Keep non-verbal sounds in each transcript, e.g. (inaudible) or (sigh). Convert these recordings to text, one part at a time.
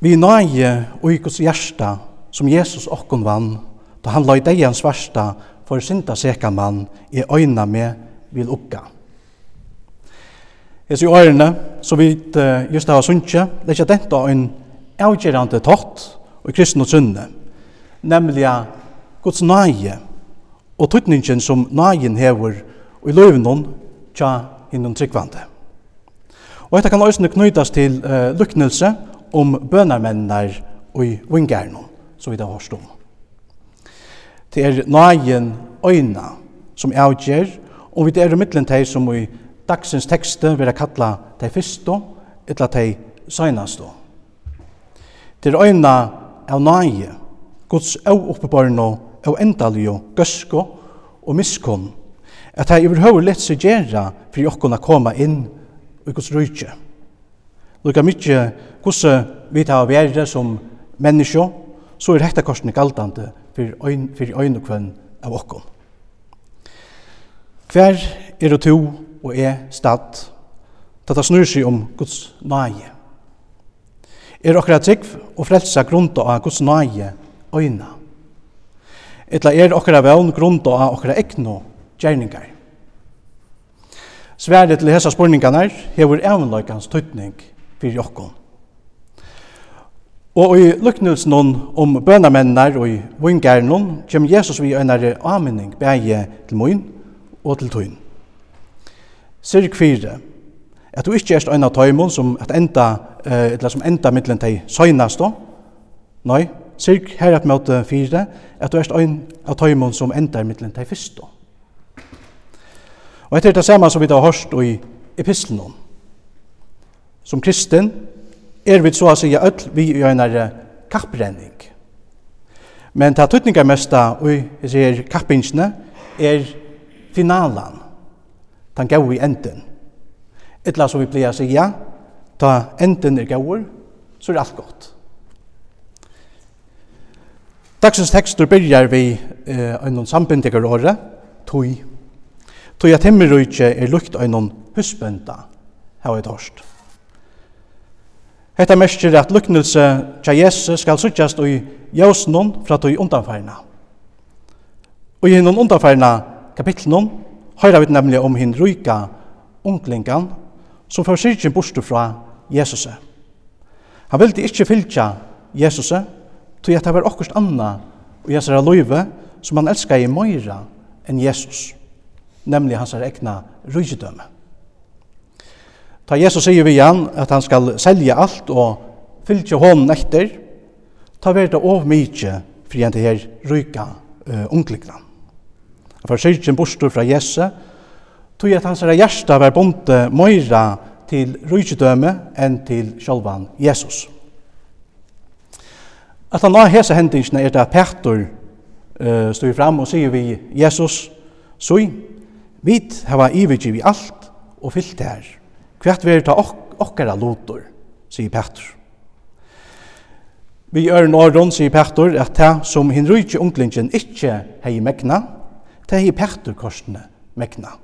Vi nøye og i Guds hjärsta som Jesus okkon vann, da han løy deg hans versta for synda seka mann i øyna med vil ukka. Jesu i årene, så vidt uh, just det var sunnje, det er ikke dette en avgjerande tott og kristne sunne, nemlig Guds nøye og tøtningen som nøyen hever og i løyvnån tja innom tryggvande. Og dette kan også knytas til uh, luknelse, om bønarmennar og vingarnum, som vi da har om. Det er nøyen øyna som avgjer, og vi er i middelen teg som i dagsens tekste vil jeg kalla de fyrste, eller de søgnaste. Det er øyna av nøye, Guds av oppebarno, av endalio, gøsko og miskunn, at jeg overhøver lett seg gjerra for jokkona koma inn i Guds rujtje. Lukka mykje hvordan vi tar vært som menneskje, så er hekta korsene galdande for øynekvenn av okkom. Hver er og to og er stad, da det snur seg om Guds nage. Er okkara trygg og frelsa grunda av Guds nage øyna. Etla er okkara vevn grunda av okkara ekno gjerningar. Sværet til hessa spurningarna er hevur evnløykans tøytning fyrir okkom. Og i luknelsen om bønamennar og i vingarnon kjem Jesus vi einare aminning bæje til moin og til tøyn. Sirk 4. At du ikkje erst ein av tøymon som, at enda, eh, eller som enda middelen tei søgnast Nei, sirk her at møte 4. At du erst ein av tøymon som enda middelen tei fyrst Og etter det samme som vi da har hørt i epistelen som kristen, er vi så å si at vi gjør en kapprenning. Men ta tøtninga mesta og jeg sier kappingsene er finalan. Den gav vi enden. Etla som vi pleier å si ja, ta enden er gav, så er alt godt. Dagsens tekstur byrjar vi eh, einon sambindigar året, tui. Tui at himmelrujtje er lukt einon husbønda, har er torst. Hetta merkir at luknelse tja Jesus skal suttjast i jøsnum fra tog undanfærna. Og i hinnon undanfærna kapitlenum høyra vi nemlig om hinn ruika unglingan som får sirkin borstu fra Jesus. Han vildi ikkje fylgja Jesus tog at det var okkurst anna og Jesus er loive som han elskar i møyra enn Jesus, nemlig hans egna rygedømme. Ta Jesus sier vi igjen at han skal selja alt og fylgja hånden etter, ta verda av mykje fri enn det her ryka uh, unglikna. Han får syrkjen bostor fra Jesus, tog at hans hjärsta var bonte møyra til rykjedøme enn til sjálvan Jesus. At han har hese hendingsene er det Petur uh, stod fram og sier vi Jesus, Sui, vit hava ivergivi alt og fyllt det her. Kvart verður ta ok okkara lotor, sier Petter. Vi øren åren, sier Petter, at det som hin rujtje unglingen ikkje hei mekna, det hei Petter korsene mekna.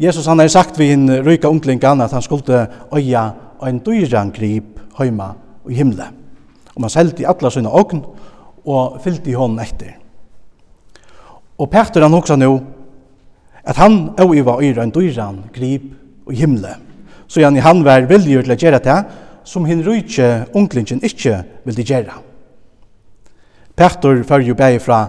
Jesus han har sagt vi hin rujka unglingen at han skulle øya ein dyran grip heima i himle. Og man seldi atla sina ogn og fyllte i hånden etter. Og Petter han hoksa nu at han øyva øyra en dyran grip og himle. Så gjerne han var vilje til å gjøre det, som hinn rujtje onklingen ikke ville gjøre. Petter følger jo bare fra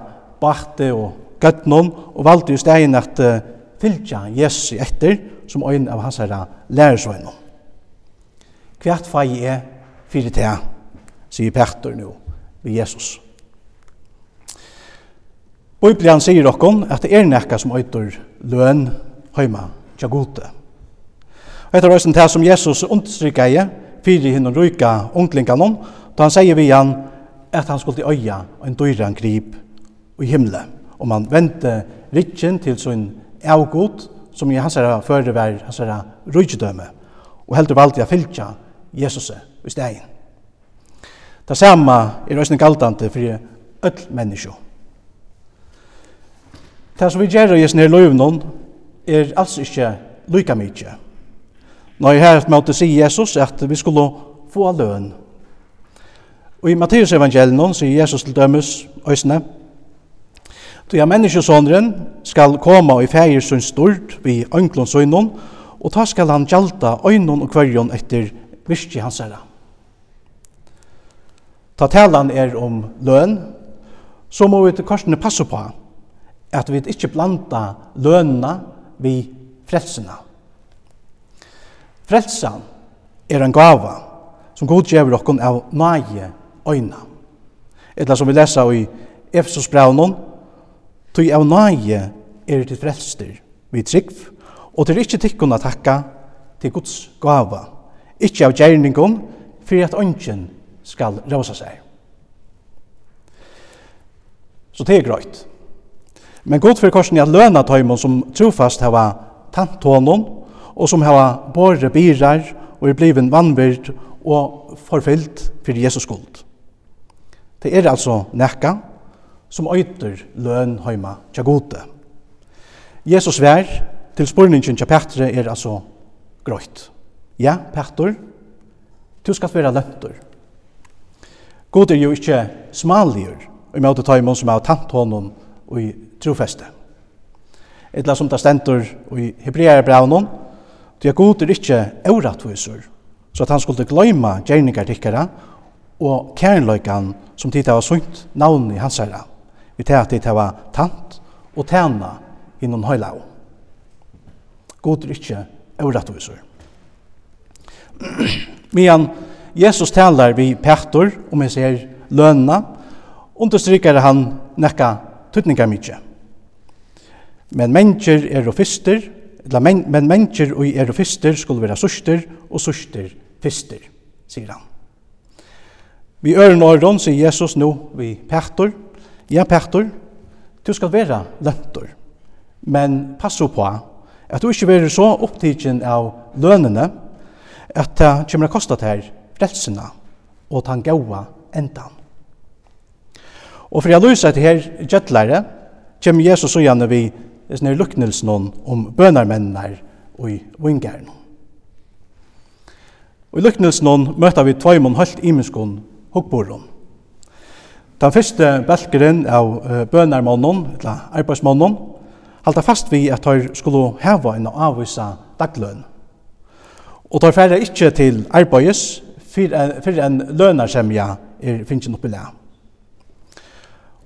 Bakte og Gøtnon, og valgte jo stegen at uh, fylgja Jesus etter, som øyn av hans herre lærersvøgn. Hvert fag er fire til, sier Petter nå, ved Jesus. Bibelen sier okkon at det er nekka som øyter løn høyma tja gode. Etter røysen til som Jesus understryker jeg, fyrir hinn og ryka unglinganon, da han sier vi han at han skulle øya en døyran grip i himle. Og man vente rikken til sin avgod, som i hans herre føre var hans herre rydgjødømme, og heldur valgte jeg fylkja Jesus i stegin. Det samme er røysen galdante fyrir öll menneskjo. Det som vi gjør i sin her løyvnån er altså ikke lykka mykje Nei, her måtte si Jesus at vi skulle få løn. Og i Matteus evangelien sier Jesus til dømes øsne, Du ja menneskesåndren skal komme i fægersund stort vi ønklonsøgnon, og ta skal han gjalta øgnon og kvarjon etter virkje hans herre.» Ta talan er om løn, så må vi til korsene passe på at vi ikke blanda lønene vi frelsene. Frelsan er en gava som Gud gjevur okkon av nage øyna. Etla som vi lesa i Efesos braunon, tog av nage er til frelster vi trygg, og til ikkje tikkun at takka til Guds gava, ikkje av gjerningon, for at ønsken skal rosa seg. Så det er grøyt. Men god fyrir korsen er at løna tøymon som trofast hava tant hånden, og som hava båre birar og er bliven vannvird og forfyllt for Jesus skuld. Det er altså nekka som øyter løn heima tja gode. Jesus vær til spurningen tja Petre er altså grøyt. Ja, Petter, du skal være løntur. God er jo ikkje smaligur i møte tøymon som er tant honom og i trofeste. Etla som det stendur i Hebrearebraunen, Ty at Gud er ikkje euratvisur, så at han skulle gløyma gjerningar tikkara og kærnløykan som tid hava sunt navn i hans herra, vi til at tid hava tant og tæna innan høylau. God er ikkje euratvisur. Mian Jesus talar vi Petor, om jeg ser lønna, understryker han nekka tutningar mykje. Men mennesker er og fyster, men, men mennesker og er og fister skulle være søster og søster fister, sier han. Vi øren åren sier Jesus nå vi Petor, ja Petor, du skal være løntor, men pass på at du ikke være så opptidgen av lønene at det kommer å koste deg frelsene og den gode endan. Og for jeg lyser til her gjettlære, kommer Jesus og gjerne vi sånne luknelsen om bønarmennar og i vingeren. Og i luknelsen møter vi tveimån hølt imenskon hukkboron. Den første belkeren av bønarmannen, eller arbeidsmannen, halta fast vi at de skulle heva en avvisa dagløn. Og de færre ikke til arbeids for en lønarsemja er finnes oppi det.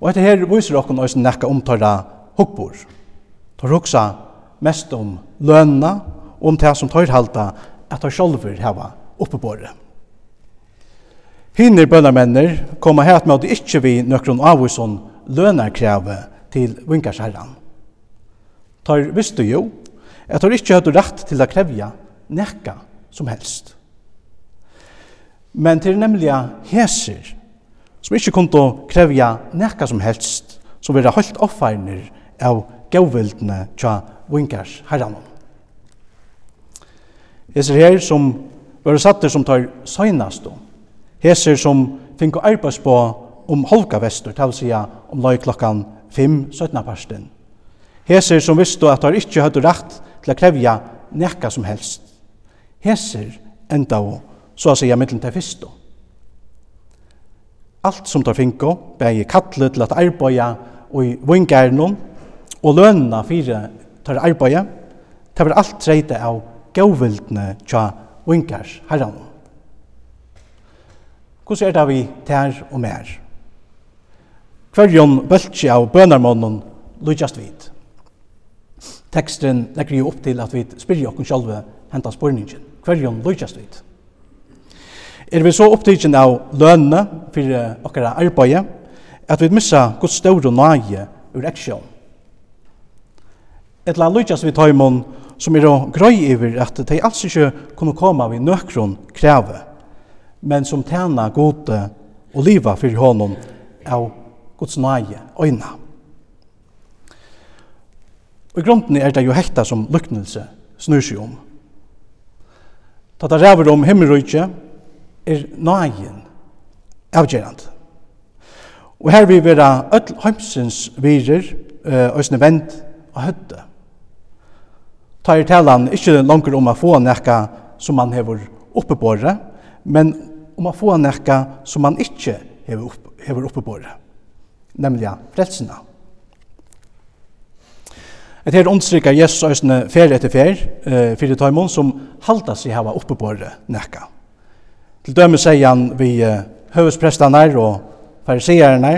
Og etter her viser dere også nekka omtøyra hukkbord. Tar hugsa mest om lønna, om det som tar halta, at tar sjolver heva oppebåret. Hinner bønarmenner kommer her med at det ikke vi nøkron avvison lønarkreve til vinkarsherran. Tar visste jo at tar ikke høyde rett til å krevja nekka som helst. Men til nemlig heser som ikke kunne krevja nekka som helst, som vera holdt offerner av gavvildene tja vinkars herranon. Heser her som var satter som tar søgnast om. Heser som fink å arbeids på om holka vestur, til sida om løy klokkan 5, 17. parsten. Heser som visste at tar ikkje høyde rett til å krevja nekka som helst. Heser enda og så å sija mittlen til fyrstu. Alt som tar finko, bæg kallet til at arbeida og i vingarnon, og lønna fyrir tar arbeid, det var alt treite av gavvildne tja unkars herran. Hvordan er det vi tær og mer? Hverjon bøltsi av bønarmånen lujast vid. Teksten legger jo opp til at vi spyrir okken sjálve henta spurningin. Hverjon lujast vid. Er vi så opptidgen av lønne fyrir okkara arbeid, at vi missa god ståre nage ur eksjon etla lutjas vi taimon som er grøy iver at de alls ikke kunne komme vi nøkron kreve, men som tjena gode og liva for honom av gods nage øyna. Og i grunden er det jo hekta som luknelse snur seg om. Ta det ræver om himmelrøyke er nagen avgjerande. Og her vil vera öll heimsins virer, øsne vent og høtte ta i talan ikkje langer om å få nekka som man hever oppebåret, men om å få nekka som man ikkje hever, opp, hever oppebåret, nemlig frelsina. Et her ondstrykker Jesus øsne fer etter fer, uh, fyrir taimon, som halda seg hava oppebåret nekka. Til døme sier han vi uh, høvesprestanar og fariseerne,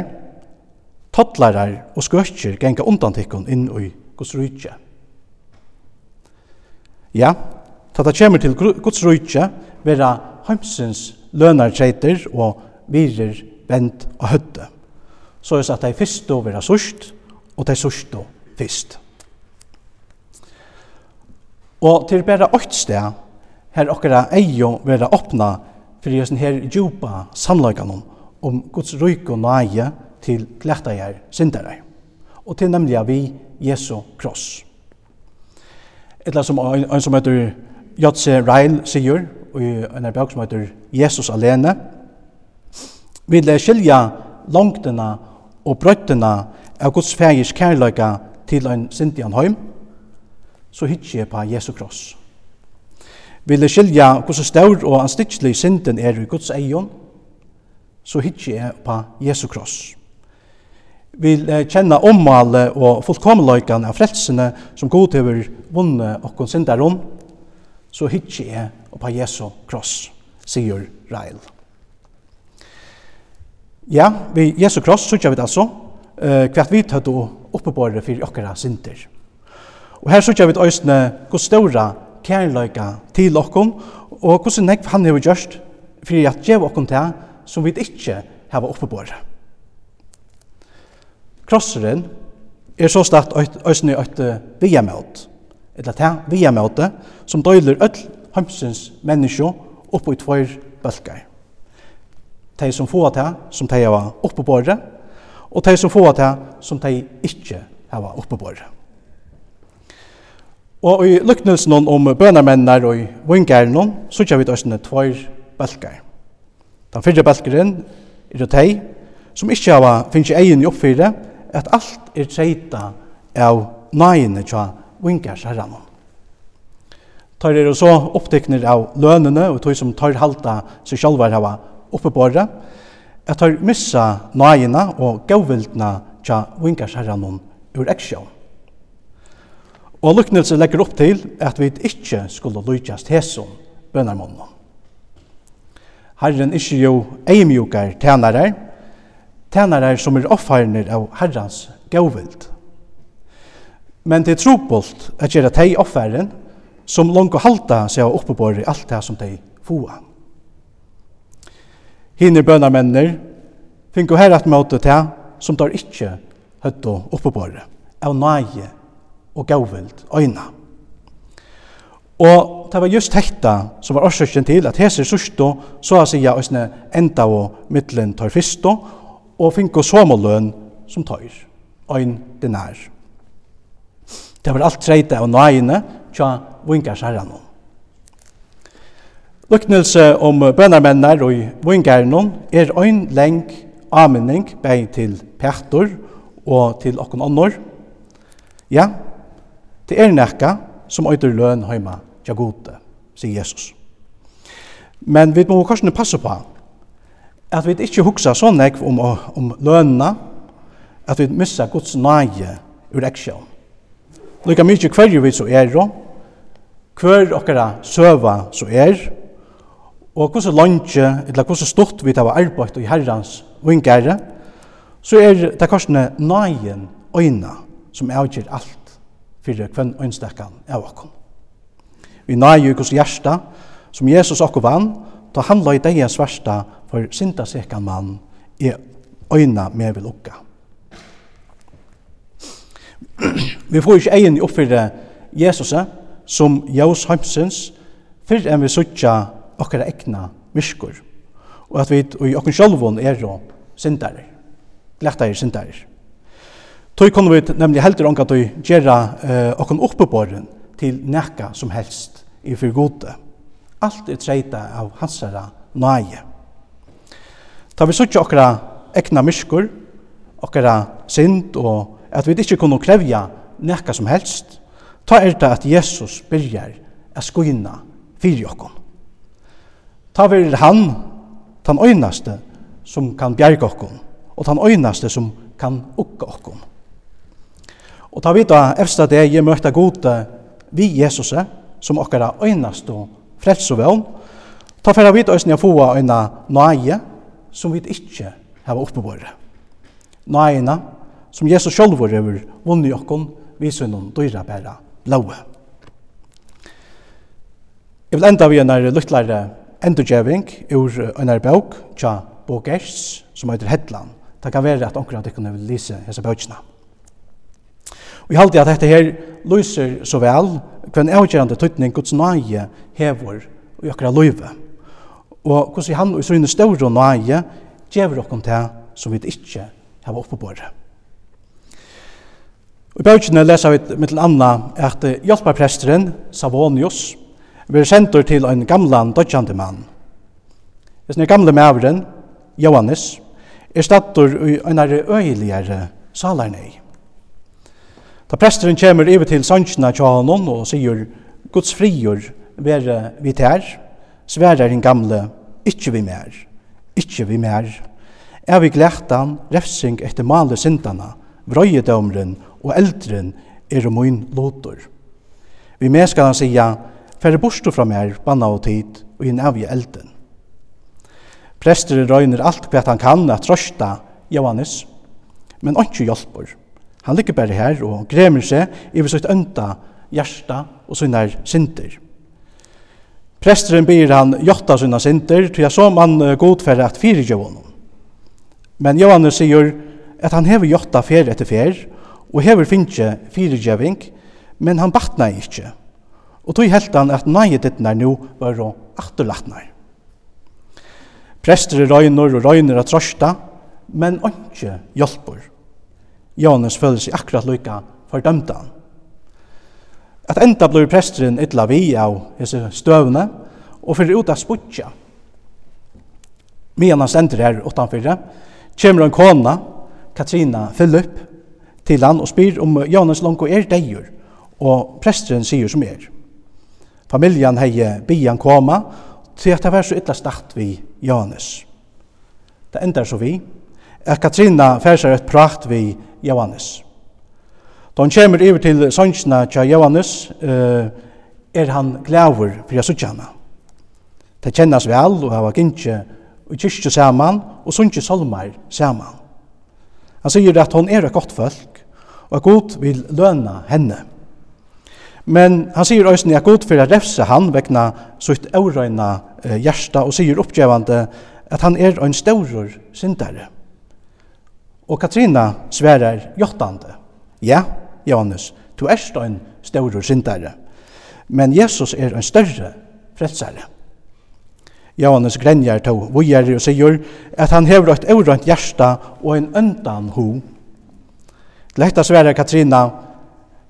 tottlarar og skøtjer genga undantikkun inn i Guds rydtje. Ja, ta ta kjemur til Guds rujtje, vera heimsins lønartreiter og virer vent og høtte. Så er at de fyrst og vera sørst, og de sørst og fyrst. Og til bare åkt sted, her okkara eio vera åpna for jøsen her djupa sannløykanon om Guds ryk og nage til glætta her syndarar. Og til nemlig vi Jesu kross. Eller som en, en som heter Jotse Reil sier, og en er bøk som heter Jesus alene, vil skilja langtene og brøttene av Guds fægis kærløyga til en syndian heim, så hitje på Jesu kross. Vil skilja hvordan staur og anstitslig synden er i Guds eion, så hitje på Jesu kross vil kjenne ommale og fullkomløykan av frelsene som god hever vunne okkon sindarom, så hitje jeg på Jesu kross, sier Rael. Ja, vi Jesu kross, sutja vi det altså, eh, hvert vi tøtt og oppebåre for okkara synder. Og her sutja vi òsne hos ståra kærløyka til okkon, og hos nekv han hever gjørst, fyrir at djev okkon til som vi ikkje hava oppebåre. Krosseren er så stakt øysene et viamåt, eller ta viamåte, som døyler öll heimsins menneskje oppe i tvær bølgar. De som får det, som de har oppe på det, og de som får det, som de ikke har oppe på det. Og i lyknelsen om bønermennar og i vingæren, så kjær vi til døysene tvær bølgar. Den fyrre bølgeren er det de som ikke har finnes egen i oppfyre, at alt er treita av nøyene tja vingars herran. Tar er så opptekner av lønene og tog som tar halta seg sjálvar hava oppebåret, at tar missa nøyene og gavvildna tja vingars herran ur eksjån. Og luknelse legger opp til at vi ikke skulle lykjast hesson bønarmånen. Herren ikke jo eimjukar tænare, tænare som er offarner av herrans gauvild. Men det er trobult at gjøre teg offaren som langt og halta seg av oppebore alt det som teg foa. Hinner bønarmenner finner her at møte teg som tar ikkje og oppebore av nøye og gauvild øyna. Og det var just hekta som var årsøkken til at heser sørstå så å sige øsne enda og middelen tar fyrstå og finko somaløn som tøyr, ein dinar. Det var alt treite av nøyene tja vinkars herranon. Luknelse om bønarmennar og vinkarnon er ein leng aminning bei til Petor og til okkon annor. Ja, det er nekka som øyder løn heima tja gode, sier Jesus. Men vi må kanskje passe på at vi ikke hugsa så nekv om, om lønna, at vi missa Guds nage ur eksjon. Lika mykje hver vi så er, hver okkara søva så er, og hvordan lønge, eller hvordan stort vi tar arbeid i herrans vingere, så er det korsene nagen øyna som avgjør alt fyrir kvenn øynstekkan av okkom. Vi nage hos hjärsta, som Jesus okkom vann, ta han løy deia svarsta for sinta sekan mann, i øyna med vil okka. (clears throat) vi får ikke i oppfyrre Jesus som Jaus heimsins fyrr enn vi suttja okkara ekna myskur og at vi i okken sjálvun er jo sindarir, glættarir sindarir. Tøy kunne vi nemlig heldur ongat og gjerra uh, okken oppeborren til nekka som helst i fyrr gode. Alt er treita av hansara nøye. Ta vi sutja okra ekna myskur, okra synd og at vi ikkje kunne krevja nekka som helst, ta er det at Jesus byrjar a skuina fyrir okkom. Ta vi han, tan øynaste, som kan bjerga okkom, og tan øynaste som kan ukka okkom. Og ta vi da det jeg møtta gode vi Jesus, som okkara øynaste og frels og vogn, ta færa vit òsne a fua eina nøye som vit ikkje hava oppebore. Nøyena som Jesus sjálfur hefur vunni okkon vi sunnum dyra bæra blaue. Jeg vil enda vi en er luttlare endurgjeving ur en er bøk tja Bogers som heter Hedland. Det kan være at omkring at jeg kunne lise hese bøkene. Og jeg halte at dette her lyser så vel hver avgjørende tøytning Guds nøye hever i akkurat løyve. Og hvordan han og sønne større og nøye gjør okkur til som vi ikke har oppe på det. I bøkene leser vi med til Anna at hjelperpresteren Savonius blir sendt til en gamlan dødjande mann. Denne gamle mævren, Johannes, er stattur i en av øyeligere salarnei. Da presteren kommer over til sannsina til honom og sier Guds frigjør være vi tær, sværer den gamle, ikkje vi mer, ikkje vi mer. Er vi glætan, refsing etter male sindana, vrøyedømren og eldren er om min lotor. Vi med skal han sija, færre borstu fra mer, banna og tid, og inn avje elden. Presteren røyner alt hva han kan at trøsta Johannes, men ikke hjelper. Han ligger bare her og gremer seg i sitt ønta hjerta og sine synder. Presteren byr han jotta sina synder, til jeg så man godferre at fire gjør honom. Men Johannes sier at han hever jotta fer etter fer, og hever finnje fyrirgjeving, men han batna ikkje. Og tog helt han at nøye dittnar nu var å atterlatnar. Prester røyner og røyner at trøsta, men ikke hjelper. Johannes føler seg akkurat lykka fordømta. At enda blir presteren ytla vi av disse støvne, og fyrir ut av sputja. Mian han stender her utanfyrre, kommer en kona, Katrina Philip, til han og spyr om Johannes Lonko er deir, og presteren sier som er. Familjan hei bian koma, til at det var så ytla start vi Johannes. Det endar så vi, at Katrina færsar et prat vi Johannes. Da han kommer over til sønsjene til Johannes, er han glæver for jeg søtjene. Det kjennes vel, og han var ikke i kyrkje sammen, og sønnsje salmer sammen. Han sier at hon er et godt folk, og at Gud vil løna henne. Men han sier også at Gud fyrir refse han vegna sutt aurøyna hjersta og sier oppgjevande at han er ein staurur syndare. Og Katrina sverar jottande. Ja, Johannes, du erst ein større syndare, men Jesus er ein større frelsare. Johannes grenjar to vujer og sier at han hever et eurant hjärsta og en øndan ho. Lekta sverar Katrina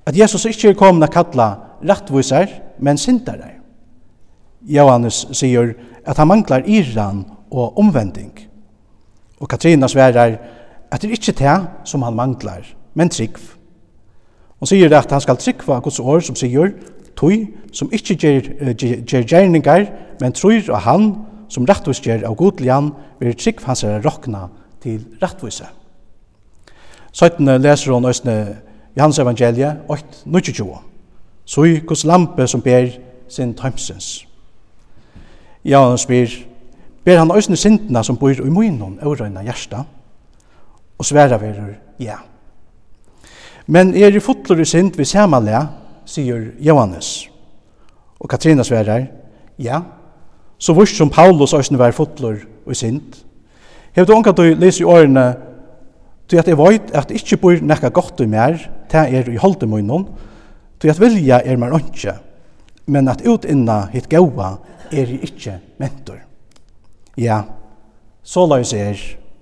at Jesus ikkje er komna kalla rattvisar, men syndare. Johannes sier at han manglar iran og omvending. Og Katrina sverar at det er ikke det som han manglar, men trygg. Han sier at han skal tryggva Guds år som sier, tøy som ikke ger, ger gjerningar, men trur av han som rettvis ger av godlian, vil trygg hans er rokna til rettvise. 17. leser hon østene Johans evangelie 8.22. Så i Guds lampe som ber sin tømsens. Ja, han spyr, ber han østene sintna som bor i munnen, og røyna hjertet, og sværa verur ja. Men er i fotlur i synd vi samanlega, sier Johannes. Og Katrina sværar, ja, så vurs som Paulus òsne var fotlur i synd. Hef du ångat du leser i årene, du at jeg veit at ikkje bor nekka godt i mer, ta er i holde munnen, du at vilja er mer åndsje, men at utinna hitt gaua er i ikkje mentor. Ja, så la oss er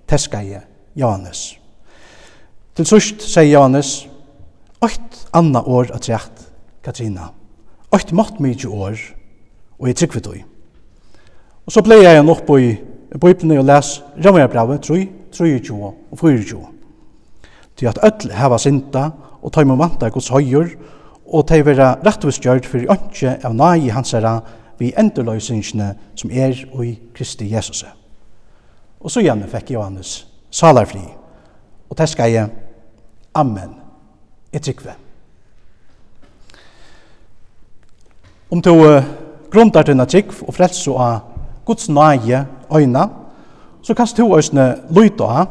teska jeg Johannes. Til sørst sier Johannes, Oit anna år at rett, Katrina. Oit mått mykje år, og jeg trykker oi. Og så pleier jeg nok på i Bibelen og les Rammerbravet 3, 23 og 24. Til at öll heva sinta og ta imom vantar gods høyur og ta vera rettvistgjørt fyrir ønske av nai hansara vi endurløysingsne som er og i Kristi Jesus. Og så gjerne fikk Johannes salarfri. Og det skal jeg, amen, jeg trykker. Om du uh, grunder til en trygg og frelse av Guds nage øyne, så kan du også lytte av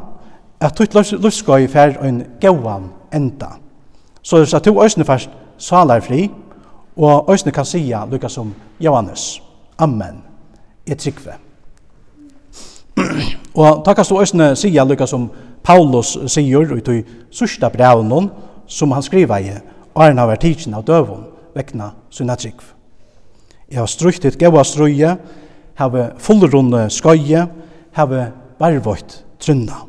at du lusker i ferd en gauan enda. Så det er at du òsne først salarfri, og òsne kan sia lukka som Johannes. Amen. Jeg trykker. Og ta kan du også sige lukka som Paulus sier ut i sørste brevnån som han skriva i Arne har vært tidsen av døvun vekna sina trygg. Jeg har strukt et gaua strøye, har fullrunde skøye, har varvått trunna.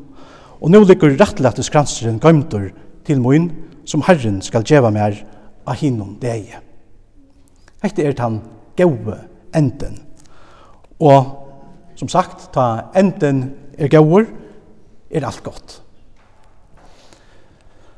Og nå ligger rettlettes kranseren gøymtur til moin som Herren skal djeva mer av hinnom deie. Hette er tan gaua enden. Og som sagt, ta enden er gaur, er alt godt.